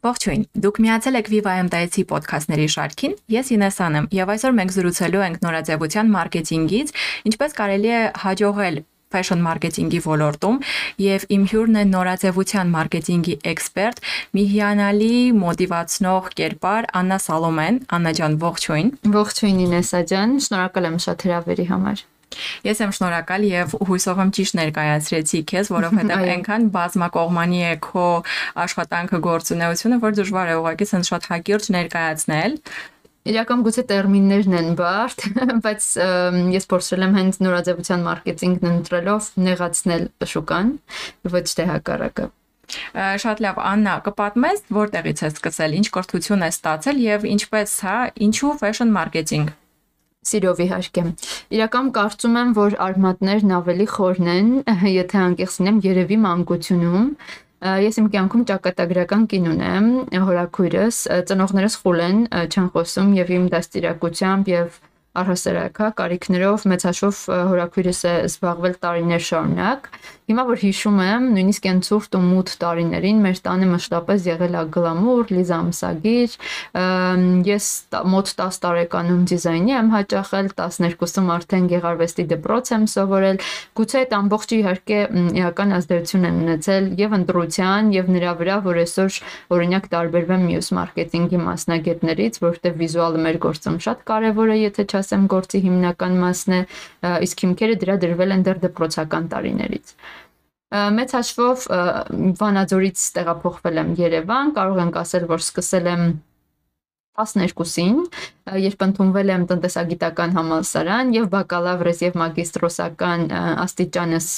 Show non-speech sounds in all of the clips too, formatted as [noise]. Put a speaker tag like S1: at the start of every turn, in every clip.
S1: Ողջույն։ Դուք միացել եք Viva MTS-ի ոդքասթների շարքին։ Ես Ինեսան եմ, եւ այսօր մենք զրուցելու ենք նորաձևության մարքեթինգից, ինչպես կարելի է հաջողել fashion marketing-ի ոլորտում եւ իմ հյուրն է նորաձևության մարքեթինգի էքսպերտ, մի հիանալի մոտիվացնող կերպար Աննա Սալոմեն։ Աննա ջան, ողջույն։
S2: Ողջույն Ինեսա ջան, շնորհակալ եմ շատ հրավերի համար։
S1: Ես եմ շնորհակալ եւ հույսով եմ ճիշտ ներկայացրեցի քեզ, որովհետեւ այնքան բազմակողմանի է քո աշխատանքը գործունեությունը, որ դժվար է ուղղակի sense շատ հակիրճ ներկայացնել։
S2: Իրական գուցե տերմիններն են բարդ, [laughs] բայց ես փորձել եմ հենց նորաձևության մարքեթինգն ընտրելով նեղացնել շուկան, ոչ թե հակառակը։
S1: Շատ լավ, Աննա, կպատմես որտեղից ես սկսել, ինչ կրթություն ես ստացել եւ ինչպես, հա, ինչու fashion marketing։
S2: Սիրով իհարկե։ Իրական կարծում եմ, որ արմատներն ավելի խորն են, եթե անկեղծ լինեմ, երևի մանկությունում Ես իմ կյանքում ճակատագրական կին ունեմ, հորաքույրս, ծնողներս խուլ են, չեն խոսում եւ իմ դաստիարակությամբ եւ առհասարակ, հա, կարիքներով մեծաշով հորաքույրս է զբաղվել տարիներ շարունակ Հիմա որ հիշում եմ, նույնիսկ այն ցուրտ ու մութ տարիներին մեր տանը մշտապես եղել է գլամուր, Լիզա ամսագիր, ես մոտ 10 տարեկանում դիզայնի եմ հաճախել, 12-ում արդեն գեղարվեստի դպրոց եմ սովորել։ Գուցե այդ ամբողջը իհարկե էական ազդեցություն են ունեցել եւ ընտրության եւ նրա վրա, որ այսօր օրինակ տարբերվեմ մյուս մարքեթինգի մասնագետներից, որովհետեւ վիզուալը մեր գործում շատ կարեւոր է, եթե չասեմ գործի հիմնական մասն է, իսկ հիմքերը դրա դրվել են դեռ դպրոցական տարիներից մեծ հաշվով Վանաձորից տեղափոխվել եմ Երևան, կարող ենք ասել, որ սկսել եմ 12-ին, երբ ընդունվել եմ տնտեսագիտական համալսարան եւ բակալավրես եւ մագիստրոսական աստիճանս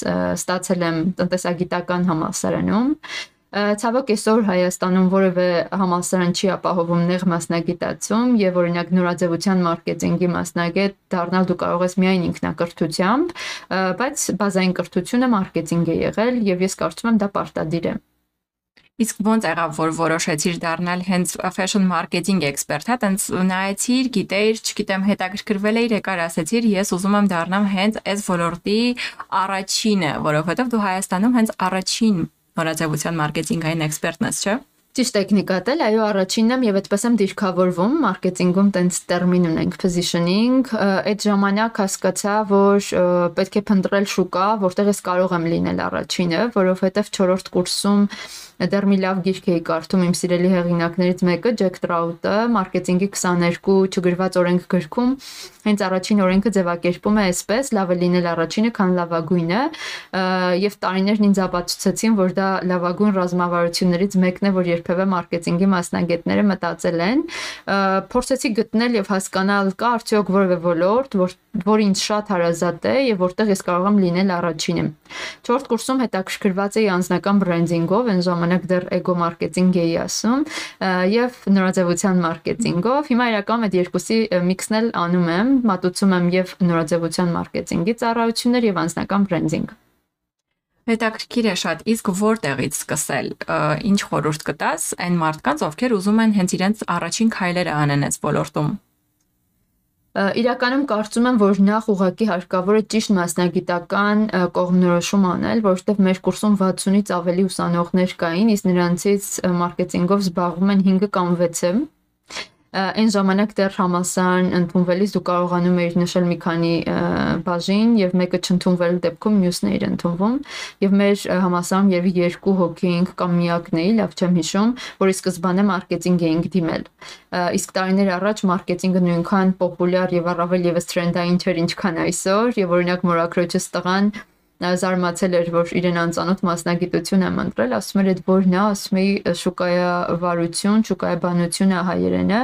S2: ստացել եմ տնտեսագիտական համալսարանում Ցավոք այսօր Հայաստանում որևէ համալսարան չի ապահովում նեղ մասնագիտացում եւ օրինակ նորաձևության մարքեթինգի մասնագետ դառնալ դու կարող ես միայն ինքնակրթությամբ, բայց բազային կրթությունը մարքեթինգ է եղել եւ ես կարծում եմ դա պարտադիր է։
S1: Իսկ ո՞նց եղավ, որ որոշեցիր դառնալ հենց fashion marketing expert, հա, տենց նայեցիր, գիտեիր, չգիտեմ, հետաքրքրվել էիր, եկար ասեցիր, ես ուզում եմ դառնամ հենց այս ոլորտի առաջինը, որովհետև դու Հայաստանում հենց առաջին նորաձևության մարքեթինգային էքսպերտն ես, չէ՞։
S2: Ճիշտ տեխնիկատ էլ, այո, առաջինն եմ եւ այդպես եմ դիրքավորվում մարքեթինգում տենց տերմին ունենք positioning, այդ ժամանակ հասկացա, որ պետք է փնտրել շուկա, որտեղ ես կարող եմ լինել առաջինը, որովհետեւ 4-րդ կուրսում դեռ մի լավ գիրք էի կարդում իմ սիրելի հեղինակներից մեկը Ջեք Տրաուտը, մարքեթինգի 22 չգրված օրենք գրքում, հենց առաջին օրենքը ձևակերպում է այսպես՝ լավ է լինել առաջինը, քան լավագույնը, եւ տարիներն ինձ ապացուցեցին, որ դա լավագույն ռազմավարություններից մեկն է, որ երբևէ մարքեթինգի մասնագետները մտածել են։ Փորձեցի գտնել եւ հասկանալ կա արդյոք որևէ ոլորտ, որ որ ինձ շատ հարազատ է եւ որտեղ ես կարող եմ լինել առաջինը։ 4-րդ կուրսում հետաքրքրված էի անձնական բրենդինգով, այն ժամանակ դեռ էգո մարքեթինգ էի ասում, եւ նորաձևության մարքեթինգով։ Հիմա իրական այդ երկուսի միքսն էլ անում եմ, մատուցում եմ եւ նորաձևության մարքեթինգի ծառայություններ եւ անձնական բրենդինգ։
S1: Հետաքրքիր է շատ, իսկ որտեղից սկսել։ Ինչ խորհուրդ կտաս այն մարդկանց, ովքեր ուզում են հենց իրենց առաջին քայլերը անեն այս ոլորտում
S2: իրականում կարծում եմ, որ նախ ուղակի հարկավոր է ճիշտ մասնագիտական կողմնորոշում անել, որովհետև մեր կուրսում 60-ից ավելի ուսանողներ կային, իսկ նրանցից մարքեթինգով զբաղվում են 5 կամ 6-ը այն ժամանակ դեռ համասարան ընդունվելիս դու կարողանում էիր նշել մի քանի բաժին եւ մեկը չընդունվելու դեպքում մյուսն էր ընդունվում եւ մեր համասարում երևի երկու հոգի էինք կամ միակն էի, լավ չեմ հիշում, որի սկզբանե մարքեթինգ էինք դիմել։ Իսկ տարիներ առաջ մարքեթինգը նույնքան պոպուլյար եւ առավել եւս թրենդային չէր ինչքան այսօր եւ օրինակ մորակրոջս տղան զարմացել էր, որ իրեն անծանոթ մասնագիտություն եմ ընտրել, ասում էր այդ որն է, ասում էի շուկայավարություն, շուկայաբանությունը հայերենը,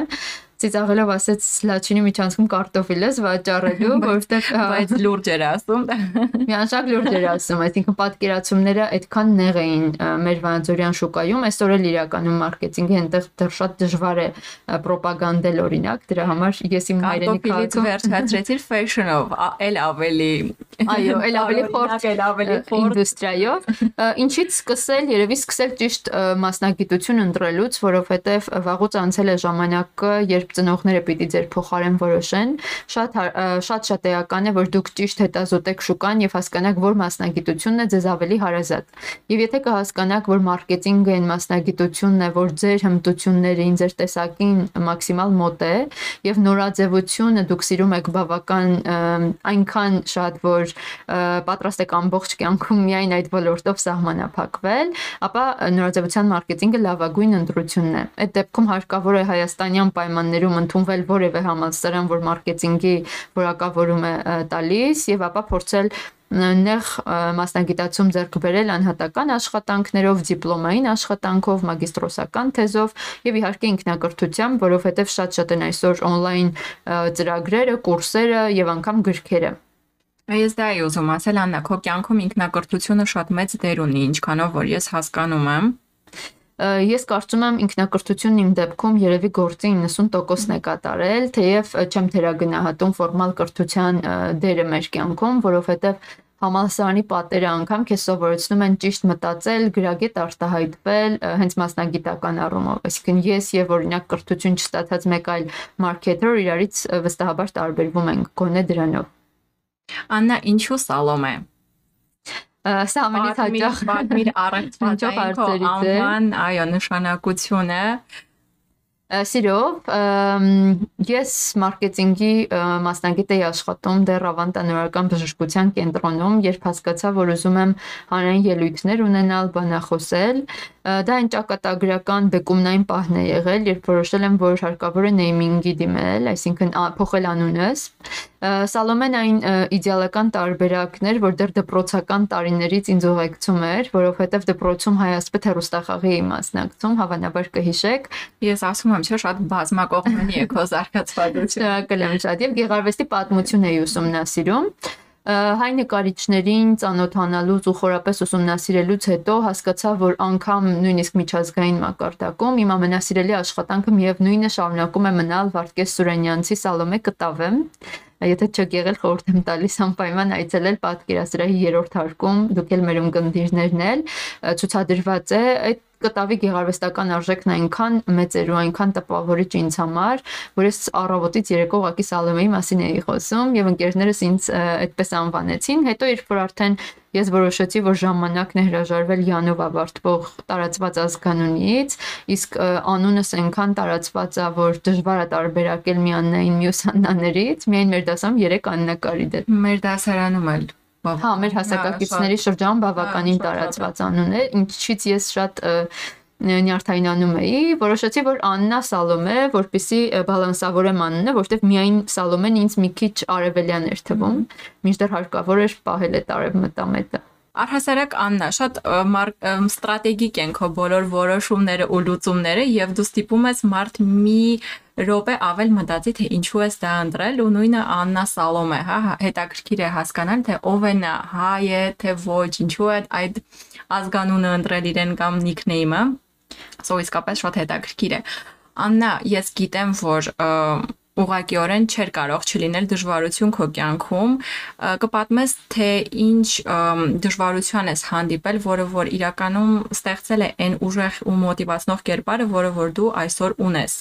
S2: ծիծաղելով ասեց լաչինի միջանցքում կարտոֆիլ ես վաճառելու, որովհետև
S1: բայց լուրջ էր ասում։
S2: Միանշակ լուրջ էր ասում, այսինքն պատկերացումները այդքան նեղ էին մեր վանաձորյան շուկայում, այսօր էլ իրականում մարքեթինգը այնտեղ դեռ շատ դժվար է ռոպագանդել օրինակ, դրա համար ես իմ հայրենի
S1: քաղաքում վերջացրեցիր fashion-ով, էլ ավելի
S2: Այո, էլ ավելի խորտ,
S1: էլ ավելի խորտ
S2: ինդուստրիայով։ Ինչից սկսել, երևի սկսել ճիշտ մասնագիտություն ընտրելուց, որովհետև վաղուց անցել է ժամանակը, երբ երբ ծնողները պիտի ձեր փոխարեն որոշեն, շատ շատ շատ էական է, որ դուք ճիշտ հետազոտեք շուկան եւ հասկանաք, որ մասնագիտությունն է ձեզ ավելի հարազատ։ Եվ եթե կհասկանաք, որ մարքեթինգը այն մասնագիտությունն է, որ ձեր հմտություններին, ձեր տեսակին մաքսիմալ մոտ է եւ նորաձևությունը դուք սիրում եք բավական այնքան շատ, որ պատրաստ եք ամբողջ կյանքում միայն այդ ոլորտով սահմանափակվել, ապա նորաձևության մարքեթինգը լավագույն ընտրությունն է։ Այդ դեպքում հարկավոր է հայաստանյան պայմաններում ընդունվել որևէ համալսարան, որ մարքեթինգի որակավորում է տալիս եւ ապա փորձել նեղ մասնագիտացում ձեռք բերել անհատական աշխատանքներով, դիպլոմային աշխատանքով, մագիստրոսական թեզով եւ իհարկե ինքնակրթությամբ, որովհետեւ շատ-շատ են այսօր on-line ծրագրերը, կուրսերը եւ անգամ գրքերը։
S1: Ես դա էի ուզում ասել, Աննա, քո կյանքում ինքնակրթությունը շատ մեծ դեր ունի, ինչքանով որ ես հասկանում եմ։
S2: Ես կարծում եմ ինքնակրթությունն իմ դեպքում երևի գործի 90%-ն է կատարել, թեև չեմ թերագնահատում ֆորմալ կրթության դերը մեր կյանքում, որովհետև համալսարանի պատերը անգամ քեզ սովորեցնում են ճիշտ մտածել, գրագետ արտահայտվել, հենց մասնագիտական առումով։ Այսինքն ես եւ օրինակ կրթություն չստացած մեկ այլ մարքեթեր իրարից վստահաբար տարբերվում ենք գոնե դրանով։
S1: Աննա, ինչու Սալոմե։
S2: Սա ամենից հաճախ
S1: պատմիր առողջապահային քո անվան, այո, նշանակությունը
S2: Սիրով, ես մարքեթինգի մասնագետ էի աշխատում դեռ ավանդանորական բժշկության կենտրոնում, երբ հասկացա, որ ուզում եմ հանրային ելույթներ ունենալ, բանախոսել, դա այն ճակատագրական բեկումնային պահն է եղել, երբ որոշել եմ, որ հարկավոր է նեյմինգի դիմել, այսինքն փոխել անունս։ Սալոմեն այն իդեալական տարբերակն էր, որ դեռ դպրոցական տարիներից ինձ ուղեկցում էր, որովհետև դպրոցում հայասպետ հերոստախաղի էի մասնակցում, հավանաբար կհիշեք։
S1: Ես ասում եմ, չէ, շատ բազմակողմանի է քո զարգացվածությունը։
S2: Շնորհակալ եմ շատ եւ գեղարվեստի պատմություն էի ուսումնասիրում հայ նկարիչներին ծանոթանալուց ու խորապես ուսումնասիրելուց հետո հասկացա, որ անգամ նույնիսկ միջազգային մակարդակում իմ ամենասիրելի աշխատանքը միևնույնը շարունակում է մնալ Վարդգես Սուրենյանցի Սալոմե կտավը Եթե չեք եղել, խորհուրդ եմ տալիս անպայման այցելել պատկերասրահի երրորդ հարկում, դուք էլ մեր ունկնդիրներն էլ ցուցադրված է այդ կտավի գեղարվեստական արժեքն այնքան մեծ էր ու այնքան տպավորիչ ինձ համար, որ ես առավոտից երեկո ուղակի Սալոմեի մասին էի խոսում եւ ընկերներս ինձ այդպես անվանեցին։ Հետո երբ որ արդեն ես որոշեցի, որ ժամանակն է հրաժարվել Յանով ավարտվող տարածված ազգանունից, իսկ անունս այնքան տարածված է, որ դժվար է տարբերակել մի Աննային մյուս Աննաներից, միայն մեր դասամ 3 Աննա կարի դե։
S1: Մեր դասարանում էլ
S2: Հա, մեր հասակակիցների շրջան բավականին տարածված անուն է, ինչից ես շատ նյարդայնանում էի, որոշեցի, որ Աննա Սալոմե, որպեսի բալանսավորեմ անունը, որովհետև միայն Սալոմեն ինձ մի քիչ արևելյան էր թվում, մինչդեռ հարկավոր էր պահել այդ արևմտամետը։
S1: Առհասարակ Աննա, շատ ստրատեգիկ են քո բոլոր որոշումները ու լուծումները եւ դու ստիպում ես մարդ մի րոպե ավել մտածի թե ինչու ես դա ընտրել ու նույնը Աննա Սալոմե, հա, հետաքրքիր է հասկանալ թե ով է նա, հայ է, թե ոչ, ինչու է այդ ազգանունը ընտրել իրեն կամ նիկնեյմը։ Սո իսկապես շատ հետաքրքիր է։ Աննա, ես գիտեմ, որ ուղղակիորեն չէր կարող չլինել դժվարություն քո կյանքում կպատմես թե ինչ դժվարության ես հանդիպել որը որ իրականում ստեղծել է այն ուժեղ ու մոտիվացնող կերպարը որը որ դու այսօր ունես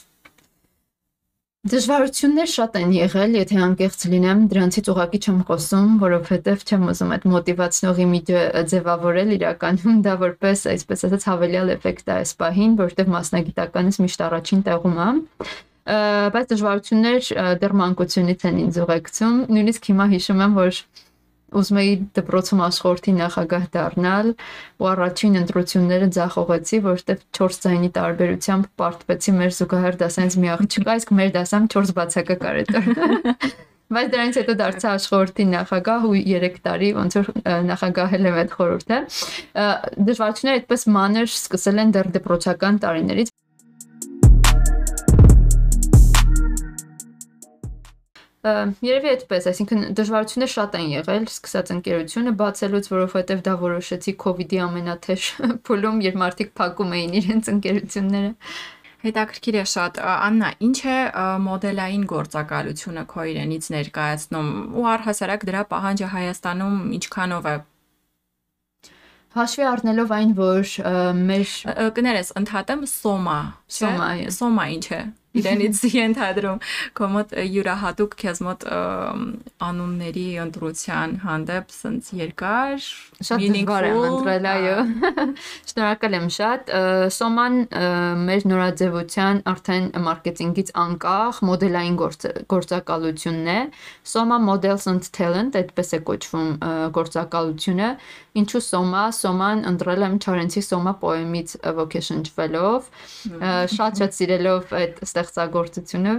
S2: Դժվարություններ շատ են եղել, եթե անկեղծ լինեմ, դրանցից ուղակի չեմ խոսում, որովհետև չեմ ուզում այդ մոտիվացնող իմիջը ձևավորել իրականում դա որպես, այսպես ասած, հավելյալ էֆեկտ է այս պահին, որովհետև մասնագիտականս միշտ առաջին տեղում է բայց դժվարություններ դեռ մանկությունից են ինձ ուղեկցում։ Նույնիսկ հիմա հիշում եմ, որ ուզում էի դպրոցում աշխորհի նախագահ դառնալ ու առաջին ընտրությունները ձախողեցի, որովհետև 4 ձայնի տարբերությամբ պարտվեցի մեր զուգահեռ դասանից մի աղջկա, իսկ մեր դասամ 4 բացակա էր։ Բայց դրանից հետո դարձա աշխորհի նախագահ ու 3 տարի ոնց որ նախագահել եմ այդ խորհուրդը։ Դժվարությունները այդպես մանր սկսել են դեռ դպրոցական տարիներից Երևի այդպես, այսինքն դժվարություններ շատ են եղել, սկսած ընկերությունը բացելուց, որովհետև դա որոշեցի իդի ամենաթեժ [laughs] փուլում, երբ մարդիկ փակում էին իրենց ընկերությունները։
S1: Հետաքրքիր է շատ։ Աննա, ինչ է մոդելային գործակալությունը քո իրենից ներկայացնում ու առհասարակ դրա պահանջը Հայաստանում ինչքանով է?
S2: Հաշվի առնելով այն, որ մեր
S1: կներես ընդհատեմ սոմա,
S2: սոմա,
S1: սոմա ինչ է։ իրենից [laughs] ենթադրում քո մոտ յուրահատուկ քեզ մոտ անունների ընտրության հանդեպ սենց երկար
S2: շատ դժվար է ընտրել այո [laughs] շնորհակալ եմ շատ սոման մեր նորաձևության արդեն մարքեթինգից անկախ մոդելային գործակալությունն է Soma Models and Talent այդպես է կոչվում գործակալությունը ինչու Soma Soman ընտրել եմ Չարենցի Soma պոեմից ոգեշնչվելով շատ շատ սիրելով այդ ստեղծագործությունը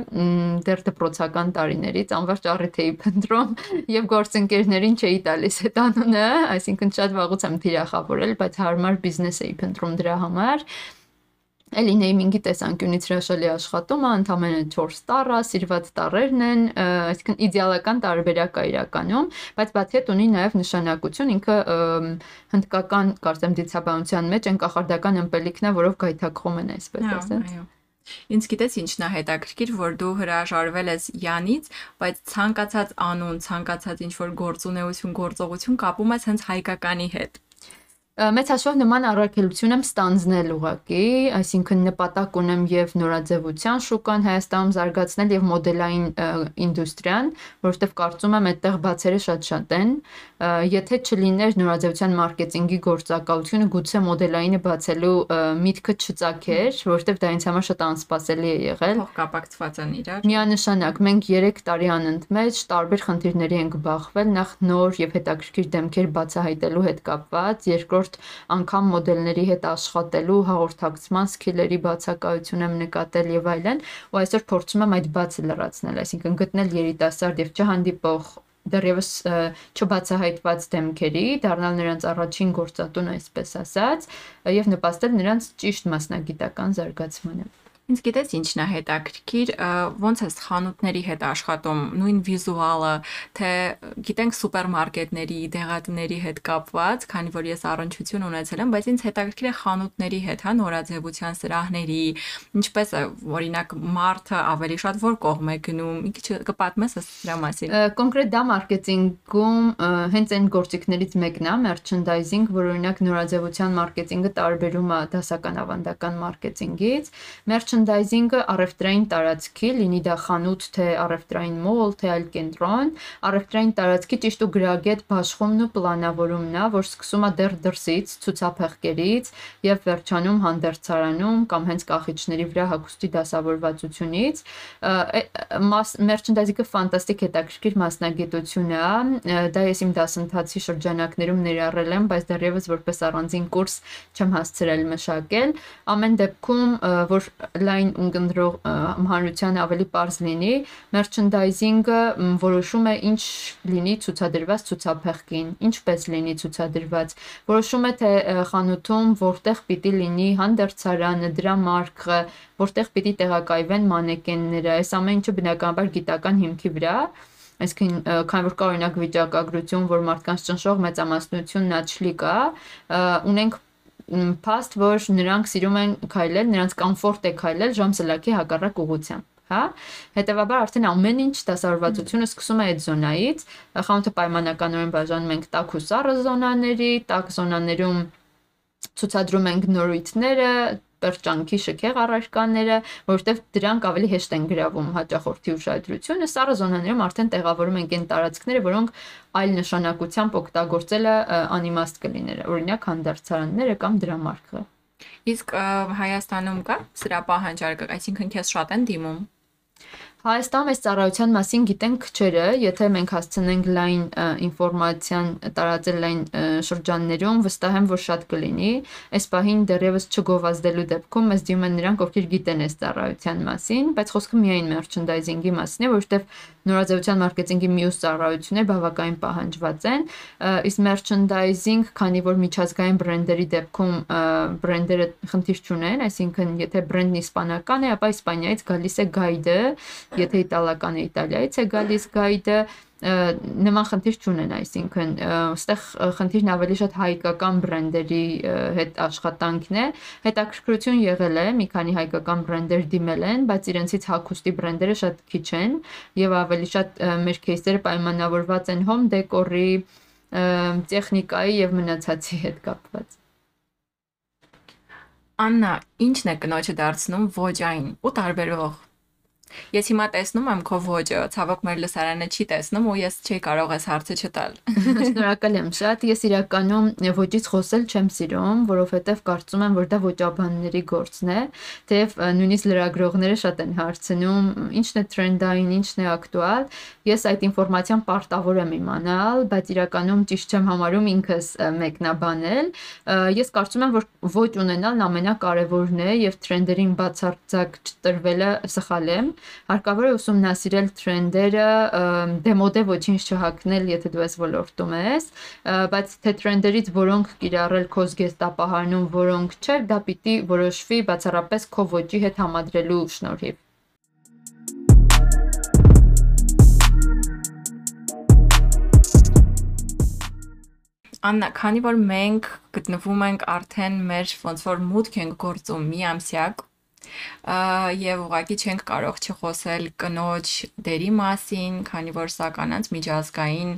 S2: դեռ դպրոցական տարիներից անվերջ առիթ էի փնտրում եւ գործընկերներին չէի տալիս այդ անունը, այսինքն շատ վաղուց եմ թիրախավորել, բայց հարմար բիզնես էի փնտրում դրա համար Էլի նեյմինգի տեսանկյունից հրաշալի աշխատումը, ընդամենը 4 տարը, սիրված տարերն են, այսինքն իդեալական տարբերակ է իրականում, բայց բացի այդ ունի նաև նշանակություն, ինքը հնդկական կարծեմ դիցաբանության մեջ են կախարդական ըմպելիքն է, որով գայթակղում են այսպես ասած։ Այո։
S1: Ինձ գիտես ինչն է հետաքրքիր, որ դու հրաժարվել ես Յանից, բայց ցանկացած անուն, ցանկացած ինչ որ գործունեություն, գործողություն կապում ես հենց հայկականի հետ
S2: մեծ հաշվով նման առաքելություն եմ ստանձնել ուղակի, այսինքն նպատակ ունեմ եւ նորաձևության շուկան Հայաստանում զարգացնել եւ մոդելային ինդուստրիան, որովհետեւ կարծում եմ այդտեղ բացերը շատ-շատ են։ Եթե չլիներ նորաձևության մարքեթինգի գործակալությունը, գուցե մոդելայինը բացելու միտքը չծագեր, որովհետեւ դա ինձ համար շատ անսպասելի է եղել։
S1: Փոխ կապակցված են իրար։
S2: Միանշանակ մենք 3 տարի անընդմեջ տարբեր խնդիրների ենք բախվել, նախ նոր եւ հետաքրքիր դեմքեր բացահայտելու հետ կապված, երկրորդ երկրորդ անգամ մոդելների հետ աշխատելու հաղորդակցման սկիլերի բացակայություն եմ նկատել եւ այլն, ու այսօր փորձում եմ այդ բացը լրացնել, այսինքն գտնել երիտասարդ եւ չհանդիպող դեռևս չբացահայտված դեմքերի, դառնալ նրանց առաջին գործատուն, այսպես ասած, եւ նպաստել նրանց ճիշտ մասնագիտական զարգացմանը։
S1: Ինձ գիտես ինչն է հետաքրքիր, ոնց է խանութների հետ աշխատում, նույն վիզուալը, թե գիտենք սուպերմարկետների, դեղատների հետ կապված, քանի որ ես առնչություն ունեցել եմ, բայց ինձ հետաքրքիր է խանութների հետ, հա, նորաձևության սրահների, ինչպես է, օրինակ, մարդը ավելի շատ որ կողմ է գնում, մի քիչ կպատմես դրա մասին։
S2: Կոնկրետ դա մարքեթինգում հենց այն գործիքներից մեկն է, merchandising, որ օրինակ նորաձևության մարքեթինգը տարբերում է դասական ավանդական մարքեթինգից։ Merchandising merchandising-ը առևտրային տարածքի, լինի դա խանութ, թե առևտրային մոլ, թե այլ կենտրոն, առևտրային տարածքի ճիշտ ու գրագետ բաշխումն ու պլանավորումն է, որ սկսում է դեռ դրսից, ցուցափեղկերից եւ վերջանում հանդերձարանում կամ հենց կախիչների վրա հագուստի դասավորվածությունից։ Merchandising-ը ֆանտաստիկ հետաքրքիր մասնագիտություն է։ Դա ես իմ դասընթացի շրջանակներում ներառել եմ, բայց դեռևս որպես առանձին կուրս չեմ հասցրել մշակել։ Ամեն դեպքում, որ լայն ունկնդրող հանրության ավելի པարզ լինի, merchandising-ը որոշում է ինչ լինի ցուցադրված ցուցափեղկին, ինչպես լինի ցուցադրված։ Որոշում է թե խանութում որտեղ պիտի լինի հանդերձարանը, դրա մարկը, որտեղ պիտի տեղակայվեն մանեկենները։ Այս ամեն ինչը բնականաբար գիտական հիմքի վրա այսինքն քանի որ կա օրինակ վիճակագրություն, որ մարդկանց ճնշող մեծամասնությունն աչլի կա, ունենք փաստ, որ նրանք սիրում են քայլել, նրանց կոմֆորտ է քայլել ժամսլակի հակառակ ուղությամբ հա? Հետեւաբար արդեն ամեն ինչ դասավորվածությունը սկսում է այդ զոնայից խանութը պայմանականորեն բաժանում ենք տաք ու սառը զոնաների տաք զոնաներում ցուցադրում ենք նորույթները պերճանքի շքեղ առարկաները, որովհետև դրանք ավելի հեշտ են գրավում հաճախորդի ուշադրությունը։ Սառը զոնաներում արդեն տեղավորում ենք այն տարածքները, որոնք այլ նշանակությամբ օգտագործելը անիմաստ կլիներ, օրինակ հանդարցարանները կամ դրամարկղը։
S1: Իսկ Հայաստանում կա սրա պահանջարկը, այսինքն քեզ շատ են դիմում
S2: Հայաստանում այս ծառայության մասին գիտեն քչերը, եթե մենք հասցնենք լայն ինֆորմացիան տարածել լայն շրջաններում, վստահ եմ, որ շատ կլինի։ Այս պահին դեռևս չգովազդելու դեպքում մեզ դիմում են նրանք, ովքեր գիտեն այս ծառայության մասին, բայց խոսքը միայն merchandising-ի մասին է, որովհետև նորաձևության մարքեթինգի մյուս ծառայություններ բավականին պահանջված են։ Իսկ merchandising, քանի որ միջազգային բրենդերի դեպքում բրենդերը խնդիր չունեն, այսինքն եթե բրենդն իսպանական է, ապա Իսպանիայից գալիս է գայդը, եթե իտալական է Իտալիայից է գալիս գայդը, նման խնդիր չունեն, այսինքն այստեղ խնդիրն ավելի շատ հայկական բրենդերի հետ աշխատանքն է։ Հետաքրքրություն եղել է, մի քանի հայկական բրենդեր դիմել են, բայց իրենցից հագուստի բրենդերը շատ քիչ են եւ ավելի շատ մեր кейսերը պայմանավորված են հոմ դեկորի, տեխնիկայի եւ մնացածի հետ կապված։
S1: Աննա, ի՞նչն է կնոջը դարձնում ոչ այն ու տարբերող Ես հիմա տեսնում եմ քո ոճը, ցավոք մեր լսարանը չի տեսնում ու ես չի կարող այս հարցը չտալ։ [laughs]
S2: Շնորհակալ եմ շատ։ Ես իրականում ոճից խոսել չեմ սիրում, որովհետև կարծում եմ, որ դա ոճաբանների գործն է, թեև նույնիսկ լրագրողները շատ են հարցնում, ինչն է տրենդային, ինչն է ակտուալ։ Ես այդ ինֆորմացիան պարտավոր եմ իմանալ, բայց իրականում ճիշտ չեմ համարում ինքս մեկնաբանել։ Ես կարծում եմ, որ ոչ ունենալն ամենակարևորն է եւ տրենդերին բացարձակ չտրվելը սխալ է հարկավոր է ուսումնասիրել տրենդերը, դեմոդե ոչինչ չհակնել, եթե դու այս ոլորտում ես, բայց թե տրենդերից որոնք կիրառել քո զգեստապահարնում, որոնք չէ, դա պիտի որոշվի բացառապես քո ոճի հետ համադրելու շնորհիվ։
S1: Աննա, քանի որ մենք գտնվում ենք արդեն մեր ոնց որ մուտք ենք գործում մի ամսյակ, եւ ուղղակի չենք կարող չխոսել կնոջ դերի մասին, քանի որ սա կանանց միջազգային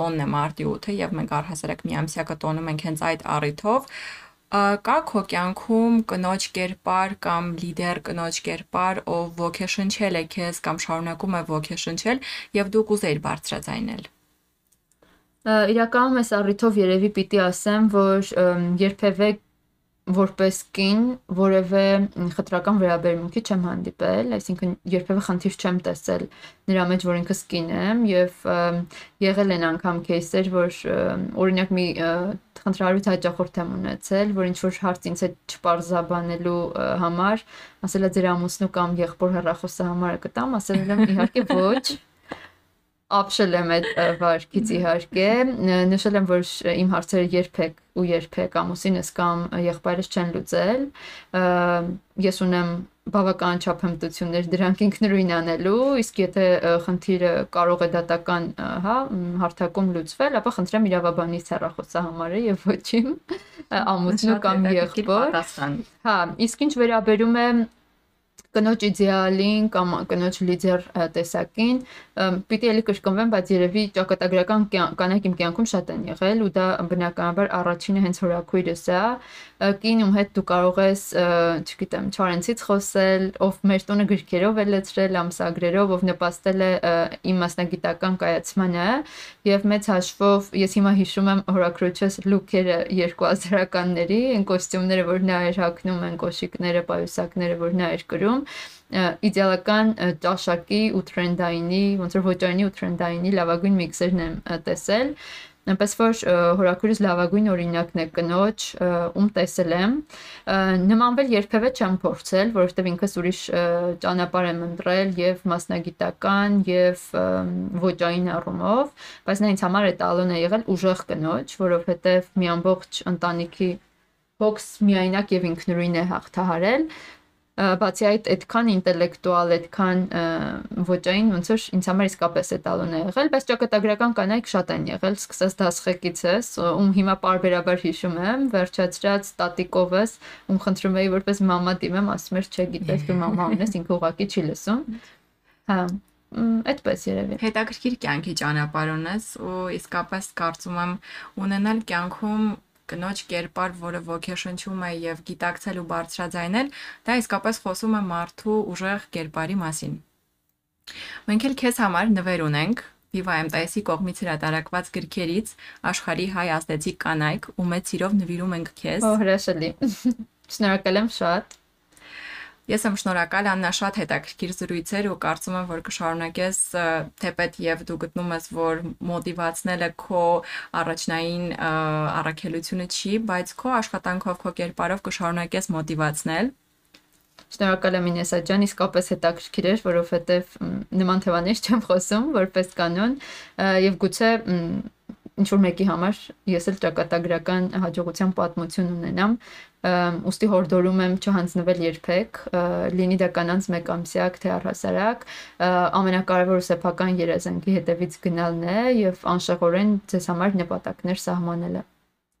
S1: տոնն է մարտի 8-ը եւ մենք առհասարակ միամսյակը տոնում ենք հենց այդ առիթով կա քո կյանքում կնոջ կերպար կամ լիդեր կնոջ կերպար, ով ոգեշնչել է քեզ կամ շարունակում է ոգեշնչել եւ դու կուզեիր բարձրաձայնել
S2: իրականում այս առիթով երևի պիտի ասեմ, որ երբևէ որպես կին որևէ խտրական վերաբերմունքի չեմ հանդիպել, այսինքն երբևէ խնդիր չեմ տեսել նրա մեջ, որ ինքս կին եմ եւ եղել են անգամ кейսեր, որ օրինակ մի խնդրարույթ հաճախորդ եմ ունեցել, որ ինչ որ հարց ինձ հետ չպարզաբանելու համար, ասելա ձեր ամուսնու կամ եղբոր հեռախոսը համարը կտամ, ասել եմ իհարկե ոչ ապշել եմ այդ վարկից իհարկե նշել եմ որ իմ հարցերը երբեք ու երբեք ամուսինս կամ եղբայրս չեն լուծել ես ունեմ բավական չափ հմտություններ դրանք ինքնուրույն անելու իսկ եթե խնդիրը կարող է դատական հա հարթակում լուծվել ապա խնդրեմ իրավաբանից հեռախոսը համարը եւ ոչ իմ ամուսնու կամ եղբոր հա իսկ ինչ վերաբերում է կնոջ իդեալին կամ կնոջ լիդեր տեսակին պիտի էլի կրկնվեմ, բայց երևի ճակատագրական կանայք իմ կյանքում շատ են եղել ու դա բնականաբար առաջինը հենց հորաքույրս է, կին ում հետ դու կարող ես, չգիտեմ, Չարենցից խոսել, ով մեր տունը գրքերով է լեցրել, ամսագրերով, ով նպաստել է իմ մասնագիտական կայացմանը եւ մեծ հաշվով ես հիմա հիշում եմ հորաքրոջս լուքերը 2000-ականների, այն կոստյումները, որ նա էր հագնում, այն կոշիկները, պայուսակները, որ նա էր կրում իդեալական ճաշակի ու տրենդայինի, ոնց որ ոճարանի ու տրենդայինի լավագույն միքսերն եմ տեսել այնպես որ հորակուրս լավագույն օրինակն է կնոջ ում տեսել եմ նմանվել երբևէ չեմ փորձել որովհետև ինքս ուրիշ ճանապարհ եմ ընտրել եւ մասնագիտական եւ ոճային առումով բայց նա ինձ համար է տալոն է եղել ուժեղ կնոջ որովհետև մի ամբողջ ընտանիքի հոգս միայնակ եւ ինքնուրույն է հաղթահարել բացի այդ այդքան ինտելեկտուալ, այդքան ոճային ոնց որ ինձ համար իսկապես է տալուն է եղել, բայց ճակատագրական կանայք շատ են եղել, սկսած դասխեկիցս, ում հիմա parberabar հիշում եմ, վերջացրած տատիկովս, ում խնդրում էի որպես մամա դիմեմ, ասում էր, չէ, գիտես դու մամա ունես, ինքը ուղակի չի լսում։ Հա, այդպես երևի։
S1: Հետաքրքիր կյանքի ճանապարհ ունես ու իսկապես կարծում եմ ունենալ կյանքում կնոջ կերպար, որը ոգեշնչում է եւ գիտակցել ու բարձրաձայնել, դա իսկապես խոսում է մարդու ուժեղ կերպարի մասին։ Մենք էլ քեզ համար նվեր ունենք Viva MTS-ի կողմից հրատարակված գրքերից աշխարհի հայ ազդեցիկ կանայք ու մեծ սիրով նվիրում ենք քեզ։
S2: Օ, հրաշալի։ [laughs] Շնորհակալ եմ շատ։
S1: Ես եմ շնորհակալ Աննա շատ հետաքրքիր զրույցեր ու կարծում եմ, որ կշարունակես թեպետ եւ դու գտնում ես, որ մոտիվացնելը քո առաջնային առաքելությունը չի, բայց քո աշխատանքով, քո կերպարով կշարունակես մոտիվացնել
S2: Շնորհակալ եմ Ինեսա ջան, իսկապես հետաքրքիր էր, որովհետև նման թեմաներ չեմ խոսում որպես կանոն եւ գուցե ինչ որ մեկի համար ես էլ ճակատագրական հաջողության պատմություն ունենամ ուստի հորդորում եմ չհանձնվել երբեք, լինի դա կանանց մեկ ամսյակ թե առհասարակ, ամենակարևորը սեփական երազանքի հետևից գնալն է եւ անշեղորեն ձեզ համար նպատակներ սահմանելը։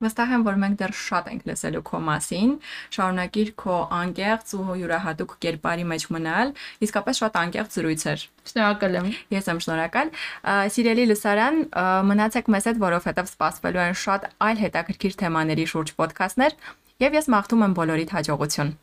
S1: Վստահ եմ, որ մենք դեռ շատ ենք լսելու քո մասին։ Շարունակիր քո անկեղծ ու յուրահատուկ կերպարի մեջ մնալ։ Իսկապես շատ անկեղծ զրույց էր։
S2: Շնորհակալ եմ։
S1: Ես եմ շնորհակալ։ Սիրելի լսարան, մնացեք մեզ հետ, որովհետև սպասվելու են շատ այլ հետաքրքիր թեմաների շուրջ ոդքասթներ եւ ես մաղթում եմ բոլորիդ հաջողություն։